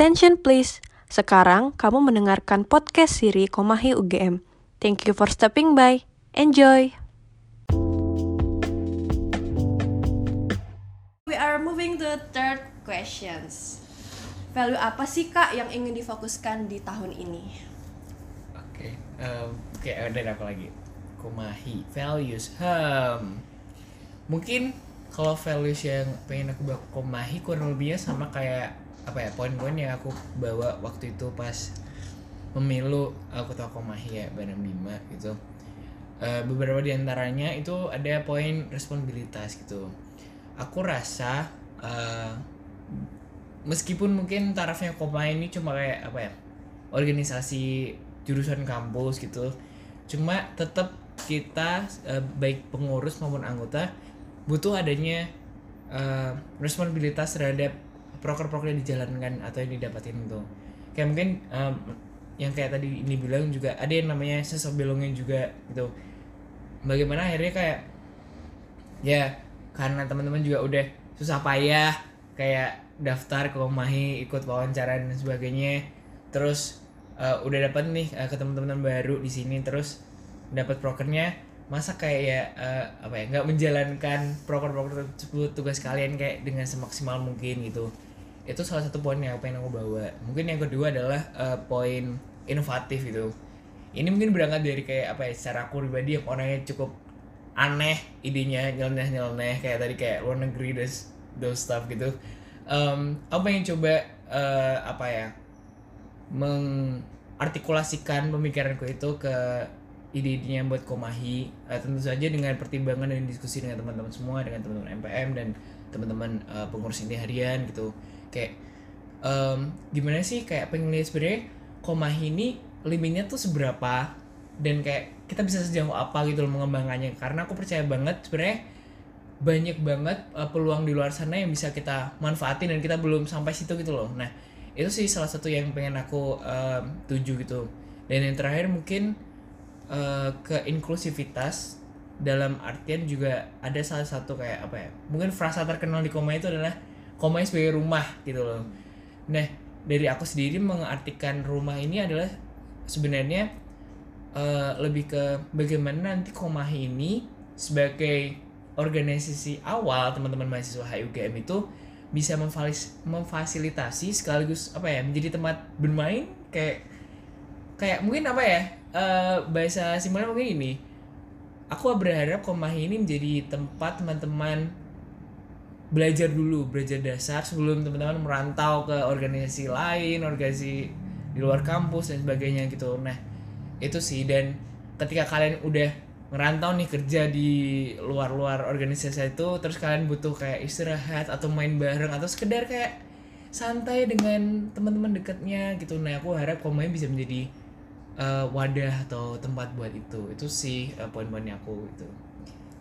Attention please. Sekarang kamu mendengarkan podcast siri Komahi UGM. Thank you for stepping by. Enjoy. We are moving to third questions. Value apa sih kak yang ingin difokuskan di tahun ini? Oke, em, oke ada apa lagi? Komahi, values, hmm. Mungkin kalau values yang pengen aku bawa Komahi kurang lebihnya sama kayak apa ya poin-poin yang aku bawa waktu itu pas pemilu aku tahu Komahi ya Barang Bima gitu. Eh, beberapa di antaranya itu ada poin responsibilitas gitu. Aku rasa eh, meskipun mungkin tarafnya Koma ini cuma kayak apa ya organisasi jurusan kampus gitu cuma tetap kita eh, baik pengurus maupun anggota butuh adanya eh, responsibilitas terhadap proker-proker yang dijalankan atau yang didapatin itu. Kayak mungkin em, yang kayak tadi ini bilang juga ada yang namanya sense of belonging juga gitu. Bagaimana akhirnya kayak ya karena teman-teman juga udah susah payah kayak daftar ke Komahi ikut wawancara dan sebagainya terus eh, udah dapat nih eh, ketemu teman baru di sini terus dapat prokernya masa kayak ya eh, apa ya nggak menjalankan proker-proker tersebut tugas kalian kayak dengan semaksimal mungkin gitu itu salah satu poin yang pengen aku bawa. Mungkin yang kedua adalah eh, poin inovatif gitu. Ini mungkin berangkat dari kayak apa ya secara aku pribadi yang orangnya cukup aneh idenya nyeleneh nyeleneh kayak tadi kayak luar negeri those, those stuff gitu. Em, aku pengen coba eh, apa ya mengartikulasikan pemikiranku itu ke ide-idenya buat Komahi. Eh, tentu saja dengan pertimbangan dan diskusi dengan teman-teman semua dengan teman-teman MPM dan teman-teman eh, pengurus inti harian gitu. Kayak em, gimana sih kayak pengen lihat sebenarnya Komahi ini limitnya tuh seberapa? Dan kayak kita bisa sejauh apa gitu loh mengembangkannya. Karena aku percaya banget sebenarnya banyak banget uh, peluang di luar sana yang bisa kita manfaatin dan kita belum sampai situ gitu loh. Nah itu sih salah satu yang pengen aku um, tuju gitu. Dan yang terakhir mungkin uh, ke inklusivitas dalam artian juga ada salah satu kayak apa ya mungkin frasa terkenal di koma itu adalah koma sebagai rumah gitu loh. Nah dari aku sendiri mengartikan rumah ini adalah sebenarnya eh, lebih ke bagaimana nanti Komahi ini sebagai organisasi awal teman-teman mahasiswa HUGM itu bisa memfalis- memfasilitasi sekaligus apa ya menjadi tempat bermain kayak kayak mungkin apa ya eh, bahasa simpelnya mungkin ini aku berharap Komahi ini menjadi tempat teman-teman belajar dulu belajar dasar sebelum teman-teman merantau ke organisasi lain organisasi di luar kampus dan sebagainya gitu. Nah itu sih. Dan ketika kalian udah merantau nih kerja di luar-luar organisasi itu terus kalian butuh kayak istirahat atau main bareng atau sekedar kayak santai dengan teman-teman dekatnya gitu. Nah aku harap Komahi bisa menjadi eh, wadah atau tempat buat itu. Itu sih eh, poin-poinnya aku gitu.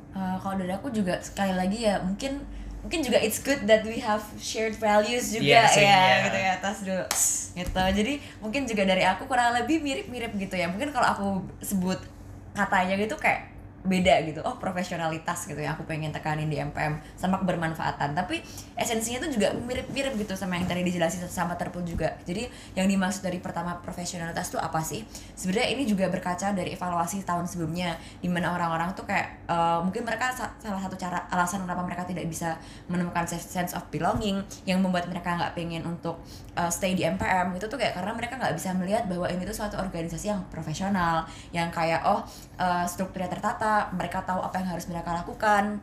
Uh, kalau dari aku juga sekali lagi ya mungkin mungkin juga it's good that we have shared values juga Iya, same, ya iya. gitu ya atas dulu gitu. Jadi mungkin juga dari aku kurang lebih mirip-mirip gitu ya. Mungkin kalau aku sebut katanya gitu kayak beda gitu. Oh profesionalitas gitu yang aku pengen tekanin di MPM sama kebermanfaatan. Tapi esensinya tuh juga mirip-mirip gitu sama yang tadi dijelasin sama terpul juga. Jadi yang dimaksud dari pertama profesionalitas tuh apa sih? Sebenarnya ini juga berkaca dari evaluasi tahun sebelumnya di mana orang-orang tuh kayak eh, mungkin mereka sa- salah satu cara alasan kenapa mereka tidak bisa menemukan se- sense of belonging yang membuat mereka nggak pengen untuk eh, stay di MPM itu tuh kayak karena mereka nggak bisa melihat bahwa ini tuh suatu organisasi yang profesional yang kayak oh eh, strukturnya tertata mereka tahu apa yang harus mereka lakukan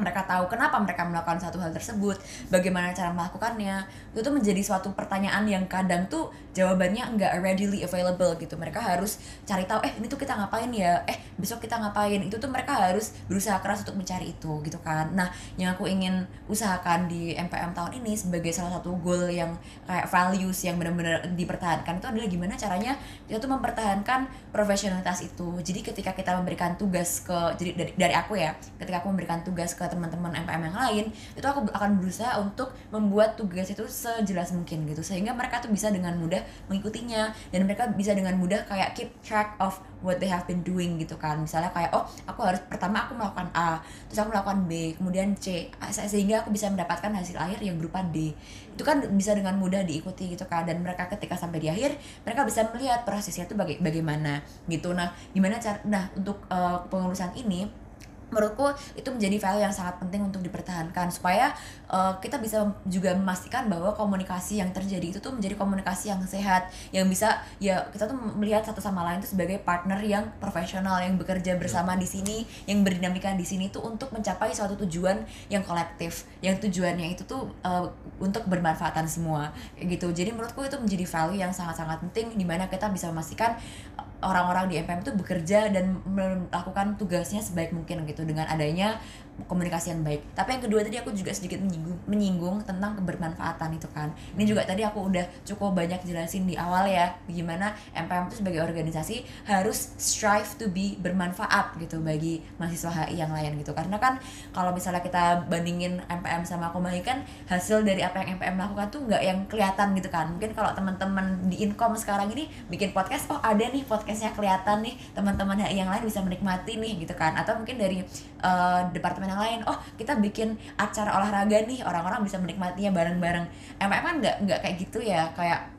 mereka tahu kenapa mereka melakukan satu hal tersebut, bagaimana cara melakukannya. Itu tuh menjadi suatu pertanyaan yang kadang tuh jawabannya nggak readily available gitu. Mereka harus cari tahu, eh ini tuh kita ngapain ya? Eh besok kita ngapain? Itu tuh mereka harus berusaha keras untuk mencari itu gitu kan. Nah, yang aku ingin usahakan di MPM tahun ini sebagai salah satu goal yang kayak values yang benar-benar dipertahankan itu adalah gimana caranya kita tuh mempertahankan profesionalitas itu. Jadi ketika kita memberikan tugas ke jadi dari, dari aku ya, ketika aku memberikan tugas ke teman-teman MPM yang lain itu aku akan berusaha untuk membuat tugas itu sejelas mungkin gitu. Sehingga mereka tuh bisa dengan mudah mengikutinya. Dan mereka bisa dengan mudah kayak keep track of what they have been doing gitu kan. Misalnya kayak oh aku harus pertama aku melakukan A terus aku melakukan B kemudian C. Sehingga aku bisa mendapatkan hasil akhir yang berupa D. Itu kan bisa dengan mudah diikuti gitu kan. Dan mereka ketika sampai di akhir mereka bisa melihat prosesnya itu baga bagaimana gitu. Nah gimana cara nah untuk uh, pengurusan ini menurutku itu menjadi value yang sangat penting untuk dipertahankan. Supaya uh, kita bisa juga memastikan bahwa komunikasi yang terjadi itu tuh menjadi komunikasi yang sehat. Yang bisa ya kita tuh melihat satu sama lain itu sebagai partner yang profesional yang bekerja bersama di sini yang berdinamika di sini tuh untuk mencapai suatu tujuan yang kolektif. Yang tujuannya itu tuh uh, untuk bermanfaatan semua. Gitu. Jadi menurutku itu menjadi value yang sangat-sangat penting di mana kita bisa memastikan orang-orang di MPM itu bekerja dan melakukan tugasnya sebaik mungkin gitu dengan adanya komunikasi yang baik. Tapi yang kedua tadi aku juga sedikit menyinggung, menyinggung tentang kebermanfaatan itu kan. Ini juga tadi aku udah cukup banyak jelasin di awal ya, gimana MPM itu sebagai organisasi harus strive to be bermanfaat gitu bagi mahasiswa HI yang lain gitu. Karena kan kalau misalnya kita bandingin MPM sama Komahi kan hasil dari apa yang MPM lakukan tuh nggak yang kelihatan gitu kan. Mungkin kalau teman-teman di Income sekarang ini bikin podcast, oh ada nih podcastnya kelihatan nih teman-teman HI yang lain bisa menikmati nih gitu kan. Atau mungkin dari uh, departemen yang lain oh kita bikin acara olahraga nih orang-orang bisa menikmatinya bareng-bareng. Emang kan nggak nggak kayak gitu ya? Kayak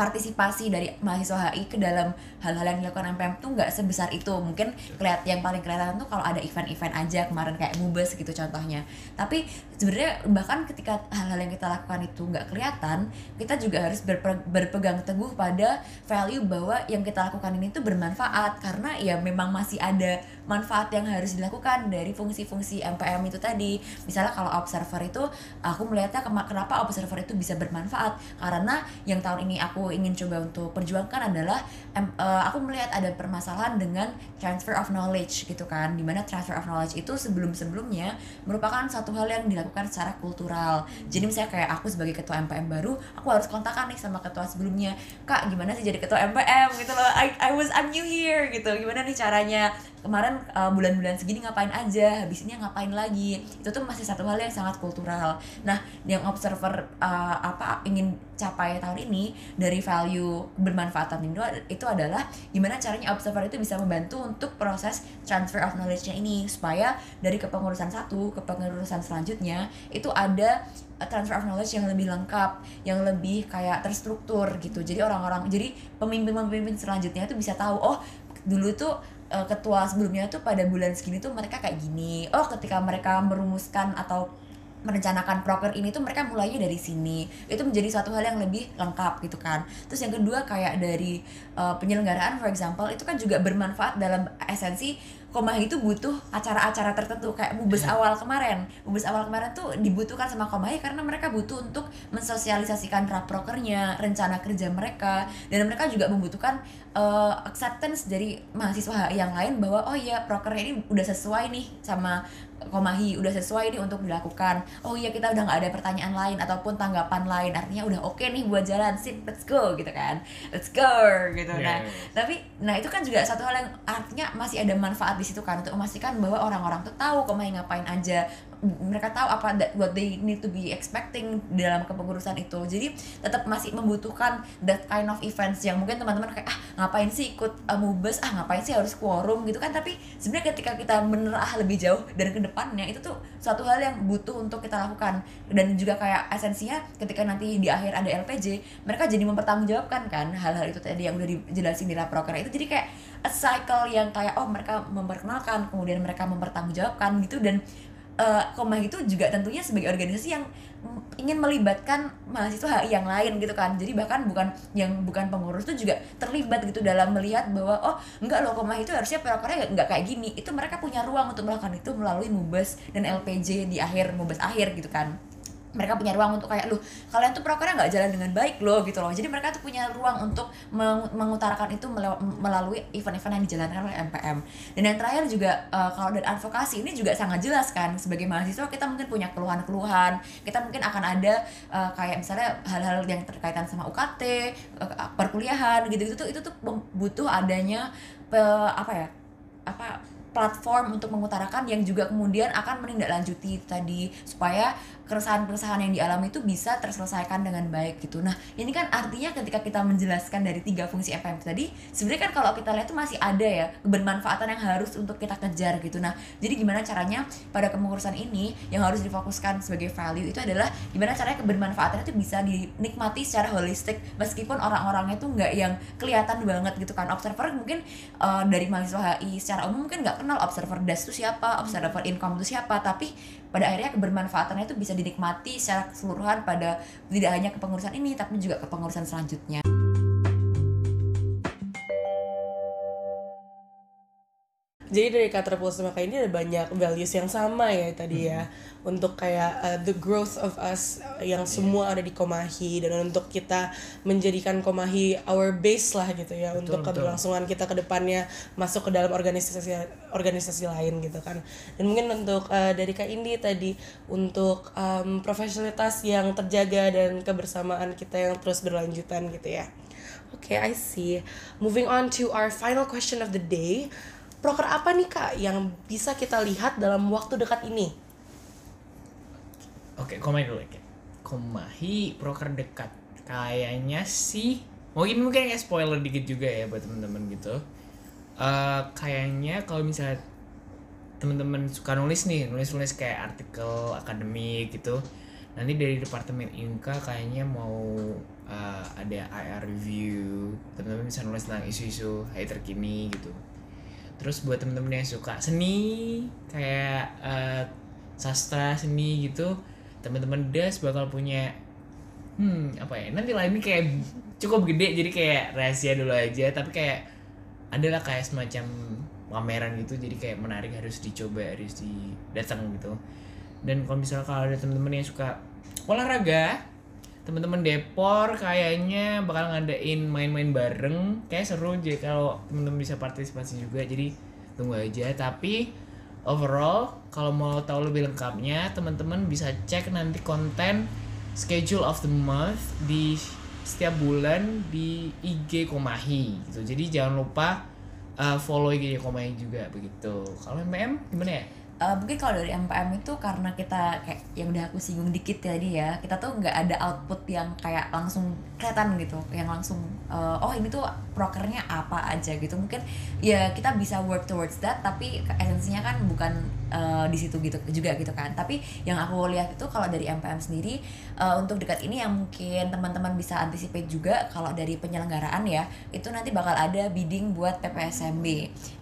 partisipasi dari mahasiswa HI ke dalam hal-hal yang dilakukan MPM tuh nggak sebesar itu. Mungkin kelihat yang paling kelihatan tuh kalau ada event-event aja kemarin kayak mubes gitu contohnya. Tapi sebenarnya bahkan ketika hal-hal yang kita lakukan itu nggak kelihatan kita juga harus berpe berpegang teguh pada value bahwa yang kita lakukan ini tuh bermanfaat. Karena ya memang masih ada manfaat yang harus dilakukan dari fungsi-fungsi MPM itu tadi. Misalnya kalau observer itu aku melihatnya kenapa observer itu bisa bermanfaat? Karena yang tahun ini aku ingin coba untuk perjuangkan adalah uh, aku melihat ada permasalahan dengan transfer of knowledge gitu kan. Di mana transfer of knowledge itu sebelum sebelumnya merupakan satu hal yang dilakukan secara kultural. Jadi misalnya kayak aku sebagai ketua MPM baru aku harus kontakkan nih sama ketua sebelumnya. Kak gimana sih jadi ketua MPM gitu loh. I, I was I'm new here gitu. Gimana nih caranya? Kemarin uh, bulan-bulan segini ngapain aja? Habis ini ngapain lagi? Itu tuh masih satu hal yang sangat kultural. Nah yang observer uh, apa ingin capai tahun ini dari value bermanfaatan itu itu adalah gimana caranya observer itu bisa membantu untuk proses transfer of knowledge-nya ini supaya dari kepengurusan satu ke kepengurusan selanjutnya itu ada transfer of knowledge yang lebih lengkap, yang lebih kayak terstruktur gitu. Jadi orang-orang, jadi pemimpin-pemimpin selanjutnya itu bisa tahu, oh dulu tuh uh, ketua sebelumnya tuh pada bulan segini tuh mereka kayak gini oh ketika mereka merumuskan atau merencanakan proker ini tuh mereka mulainya dari sini. Itu menjadi satu hal yang lebih lengkap gitu kan. Terus yang kedua kayak dari uh, penyelenggaraan for example itu kan juga bermanfaat dalam esensi Komahi itu butuh acara-acara tertentu kayak Mubes yeah. awal kemarin. Mubes awal kemarin tuh dibutuhkan sama Komahi karena mereka butuh untuk mensosialisasikan raprokernya, rencana kerja mereka dan mereka juga membutuhkan uh, acceptance dari mahasiswa yang lain bahwa oh iya prokernya ini udah sesuai nih sama Komahi udah sesuai nih untuk dilakukan oh iya kita udah nggak ada pertanyaan lain ataupun tanggapan lain artinya udah oke okay nih buat jalan sip let's go gitu kan let's go gitu yeah, nah yeah. tapi nah itu kan juga satu hal yang artinya masih ada manfaat di situ kan untuk memastikan bahwa orang-orang tuh tahu Komahi ngapain aja. Mereka tahu apa that what they need to be expecting dalam kepengurusan itu. Jadi tetap masih membutuhkan that kind of events yang mungkin teman-teman kayak ah ngapain sih ikut uh, mubes ah ngapain sih harus quorum? gitu kan. Tapi sebenarnya ketika kita menerah lebih jauh dan ke depannya itu tuh suatu hal yang butuh untuk kita lakukan. Dan juga kayak esensinya ketika nanti di akhir ada LPJ mereka jadi mempertanggungjawabkan kan hal-hal itu tadi yang udah dijelasin di laproker itu jadi kayak a cycle yang kayak oh mereka memperkenalkan kemudian mereka mempertanggungjawabkan gitu. Dan uh, Komah itu juga tentunya sebagai organisasi yang ingin melibatkan mahasiswa yang lain gitu kan. Jadi bahkan bukan yang bukan pengurus itu juga terlibat gitu dalam melihat bahwa oh enggak loh Komah itu harusnya prokernya enggak kayak gini. Itu mereka punya ruang untuk melakukan itu melalui Mubes dan LPJ di akhir Mubes akhir gitu kan mereka punya ruang untuk kayak lu kalian tuh prokernya nggak jalan dengan baik loh gitu loh. Jadi mereka tuh punya ruang untuk meng mengutarakan itu melalui event-event yang dijalankan oleh MPM dan yang terakhir juga uh, kalau dari advokasi ini juga sangat jelas kan sebagai mahasiswa kita mungkin punya keluhan-keluhan. Kita mungkin akan ada uh, kayak misalnya hal-hal yang terkaitan sama UKT uh, eh, perkuliahan gitu gitu tuh itu tuh butuh adanya pe, apa ya apa platform untuk mengutarakan yang juga kemudian akan menindaklanjuti tadi supaya keresahan-keresahan yang dialami itu bisa terselesaikan dengan baik gitu. Nah, ini kan artinya ketika kita menjelaskan dari tiga fungsi FPM tadi, sebenarnya kan kalau kita lihat itu masih ada ya kebermanfaatan yang harus untuk kita kejar gitu. Nah, jadi gimana caranya pada kepengurusan ini yang harus difokuskan sebagai value itu adalah gimana caranya kebermanfaatan itu bisa dinikmati secara holistik meskipun orang-orangnya tuh nggak yang kelihatan banget gitu kan. Observer mungkin uh, dari mahasiswa HI secara umum mungkin nggak kenal observer das itu siapa, observer income itu siapa, tapi pada akhirnya kebermanfaatannya itu bisa dinikmati secara keseluruhan pada tidak hanya kepengurusan ini tapi juga kepengurusan selanjutnya. Jadi dari kata maka ini ada banyak values yang sama ya tadi ya. Hmm. untuk kayak uh, the growth of us yang yeah. semua ada di Komahi. Dan untuk kita menjadikan Komahi our base lah gitu ya. Betul, untuk keberlangsungan kita ke depannya masuk ke dalam organisasi organisasi lain gitu kan. Dan mungkin untuk uh, dari Kak Indi tadi untuk um, profesionalitas yang terjaga dan kebersamaan kita yang terus berlanjutan gitu ya. Oke, okay, I see. Moving on to our final question of the day proker apa nih kak yang bisa kita lihat dalam waktu dekat ini? Oke, komen dulu ya. Komahi proker dekat kayaknya sih mungkin mungkin kayak spoiler dikit juga ya buat temen-temen gitu. Uh, kayaknya kalau misalnya temen-temen suka nulis nih nulis-nulis kayak artikel akademik gitu nanti dari departemen Inka kayaknya mau uh, ada IR review teman-teman bisa nulis tentang isu-isu hari terkini gitu terus buat temen-temen yang suka seni kayak uh, sastra seni gitu teman-teman das bakal punya hmm apa ya nanti lah ini kayak cukup gede jadi kayak rahasia dulu aja tapi kayak adalah kayak semacam pameran gitu jadi kayak menarik harus dicoba harus didatang gitu. Dan kalau misalnya kalau ada teman-teman yang suka olahraga teman-teman Depor kayaknya bakal ngadain main-main bareng. Kayak seru aja kalau teman-teman bisa partisipasi juga jadi tunggu aja. Tapi overall kalau mau tahu lebih lengkapnya teman-teman bisa cek nanti konten schedule of the month di setiap bulan di IG Komahi gitu. Jadi jangan lupa uh, follow IG Komahi juga begitu. Kalau MM gimana ya uh, mungkin kalau dari MPM itu karena kita kayak yang udah aku singgung dikit tadi ya kita tuh nggak ada output yang kayak langsung kelihatan gitu yang langsung uh, oh ini tuh prokernya apa aja gitu. Mungkin ya kita bisa work towards that tapi esensinya kan bukan uh, di situ gitu juga gitu kan. Tapi yang aku lihat itu kalau dari MPM sendiri uh, untuk dekat ini yang mungkin teman-teman bisa anticipate juga kalau dari penyelenggaraan ya itu nanti bakal ada bidding buat PPSMB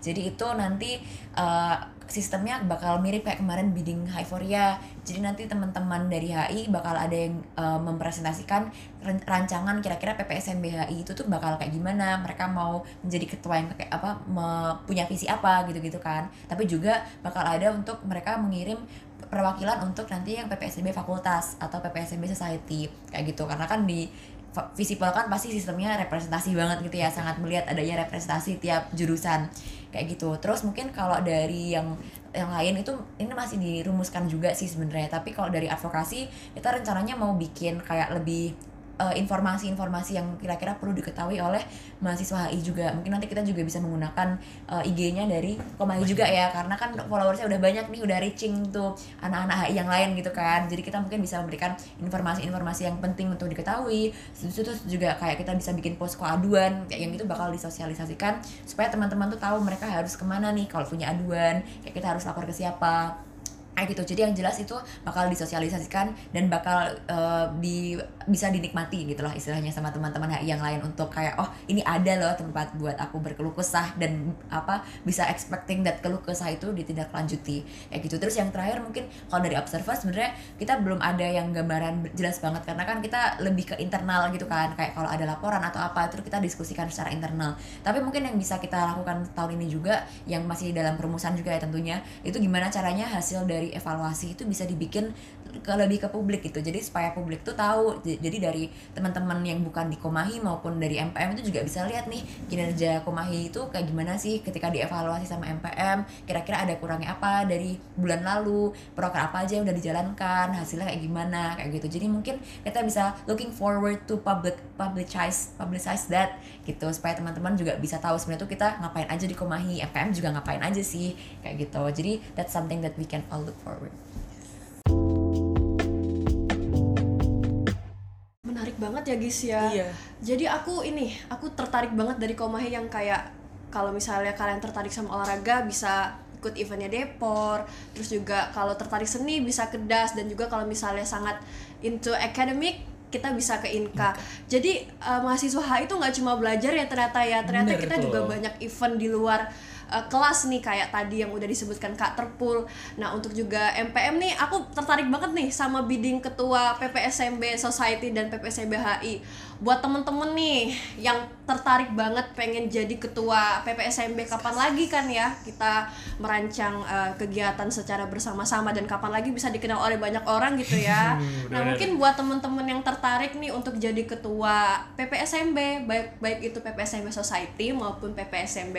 jadi itu nanti uh, sistemnya bakal mirip kayak kemarin bidding Hyforia. Jadi nanti teman-teman dari HI bakal ada yang uh, mempresentasikan rancangan kira-kira PPSMB HI itu tuh bakal kayak gimana. Mereka mau menjadi ketua yang kayak apa, punya visi apa gitu-gitu kan. Tapi juga bakal ada untuk mereka mengirim perwakilan untuk nanti yang PPSMB fakultas atau PPSMB society kayak gitu. Karena kan di visipol kan pasti sistemnya representasi banget gitu ya sangat melihat adanya representasi tiap jurusan kayak gitu. Terus mungkin kalau dari yang yang lain itu ini masih dirumuskan juga sih sebenarnya. Tapi kalau dari advokasi kita rencananya mau bikin kayak lebih informasi-informasi uh, yang kira-kira perlu diketahui oleh mahasiswa HI juga. Mungkin nanti kita juga bisa menggunakan uh, IG-nya dari Komahi juga ya karena kan followersnya udah banyak nih udah reaching tuh anak-anak HI yang lain gitu kan. Jadi kita mungkin bisa memberikan informasi-informasi yang penting untuk diketahui. Terus juga kayak kita bisa bikin posko aduan kayak yang itu bakal disosialisasikan supaya teman-teman tuh tahu mereka harus ke mana nih kalau punya aduan kayak kita harus lapor ke siapa kayak gitu. Jadi yang jelas itu bakal disosialisasikan dan bakal uh, di bisa dinikmati gitulah istilahnya sama teman-teman yang lain untuk kayak oh ini ada loh tempat buat aku berkeluh kesah dan apa bisa expecting that keluh kesah itu ditindaklanjuti. Kayak gitu. Terus yang terakhir mungkin kalau dari observer sebenarnya kita belum ada yang gambaran jelas banget karena kan kita lebih ke internal gitu kan. Kayak kalau ada laporan atau apa itu kita diskusikan secara internal. Tapi mungkin yang bisa kita lakukan tahun ini juga yang masih dalam perumusan juga ya tentunya itu gimana caranya hasil dari dari evaluasi itu bisa dibikin ke lebih ke publik gitu. Jadi supaya publik tuh tahu jadi dari teman-teman yang bukan di Komahi maupun dari MPM itu juga bisa lihat nih kinerja Komahi itu kayak gimana sih ketika dievaluasi sama MPM kira-kira ada kurangnya apa dari bulan lalu proker apa aja yang udah dijalankan hasilnya kayak gimana kayak gitu. Jadi mungkin kita bisa looking forward to public publicize publicize that gitu supaya teman-teman juga bisa tahu sebenarnya tuh kita ngapain aja di Komahi MPM juga ngapain aja sih kayak gitu. Jadi that's something that we can all look forward Menarik banget ya guys ya. Iya. Jadi aku ini, aku tertarik banget dari Komahe yang kayak kalau misalnya kalian tertarik sama olahraga bisa ikut eventnya Depor, terus juga kalau tertarik seni bisa ke DAS dan juga kalau misalnya sangat into academic kita bisa ke Inka. Jadi eh, mahasiswa HI itu nggak cuma belajar ya ternyata ya, ternyata Bener kita tuh. juga banyak event di luar eh, kelas nih kayak tadi yang udah disebutkan Kak Terpul. Nah, untuk juga MPM nih aku tertarik banget nih sama bidding ketua PPSMB Society dan PPSMB HI. Buat temen-temen nih yang tertarik banget pengen jadi ketua PPSMB kapan lagi kan ya kita merancang eh, kegiatan secara bersama-sama dan kapan lagi bisa dikenal oleh banyak orang gitu ya. nah, mungkin buat temen-temen yang tertarik nih untuk jadi ketua PPSMB baik baik itu PPSMB Society maupun PPSMB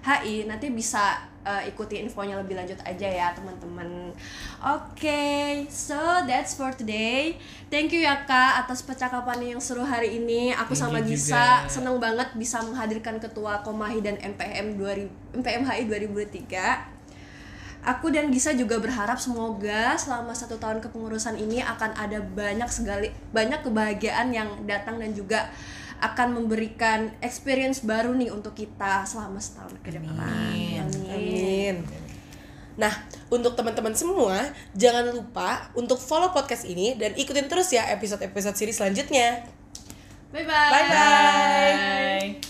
HI nanti bisa uh, ikuti infonya lebih lanjut aja ya teman-teman. Oke, so that's for today. Thank you ya kak atas percakapan yang seru hari ini. Aku Thank sama Gisa juga. seneng banget bisa menghadirkan ketua Komahi dan MPM 2000 MPM HI 2003. Aku dan Gisa juga berharap semoga selama satu tahun kepengurusan ini akan ada banyak sekali banyak kebahagiaan yang datang dan juga akan memberikan experience baru nih untuk kita selama setahun ke depan. Amin. Amin. Nah, untuk teman-teman semua, jangan lupa untuk follow podcast ini dan ikutin terus ya episode-episode series selanjutnya. Bye bye. Bye bye.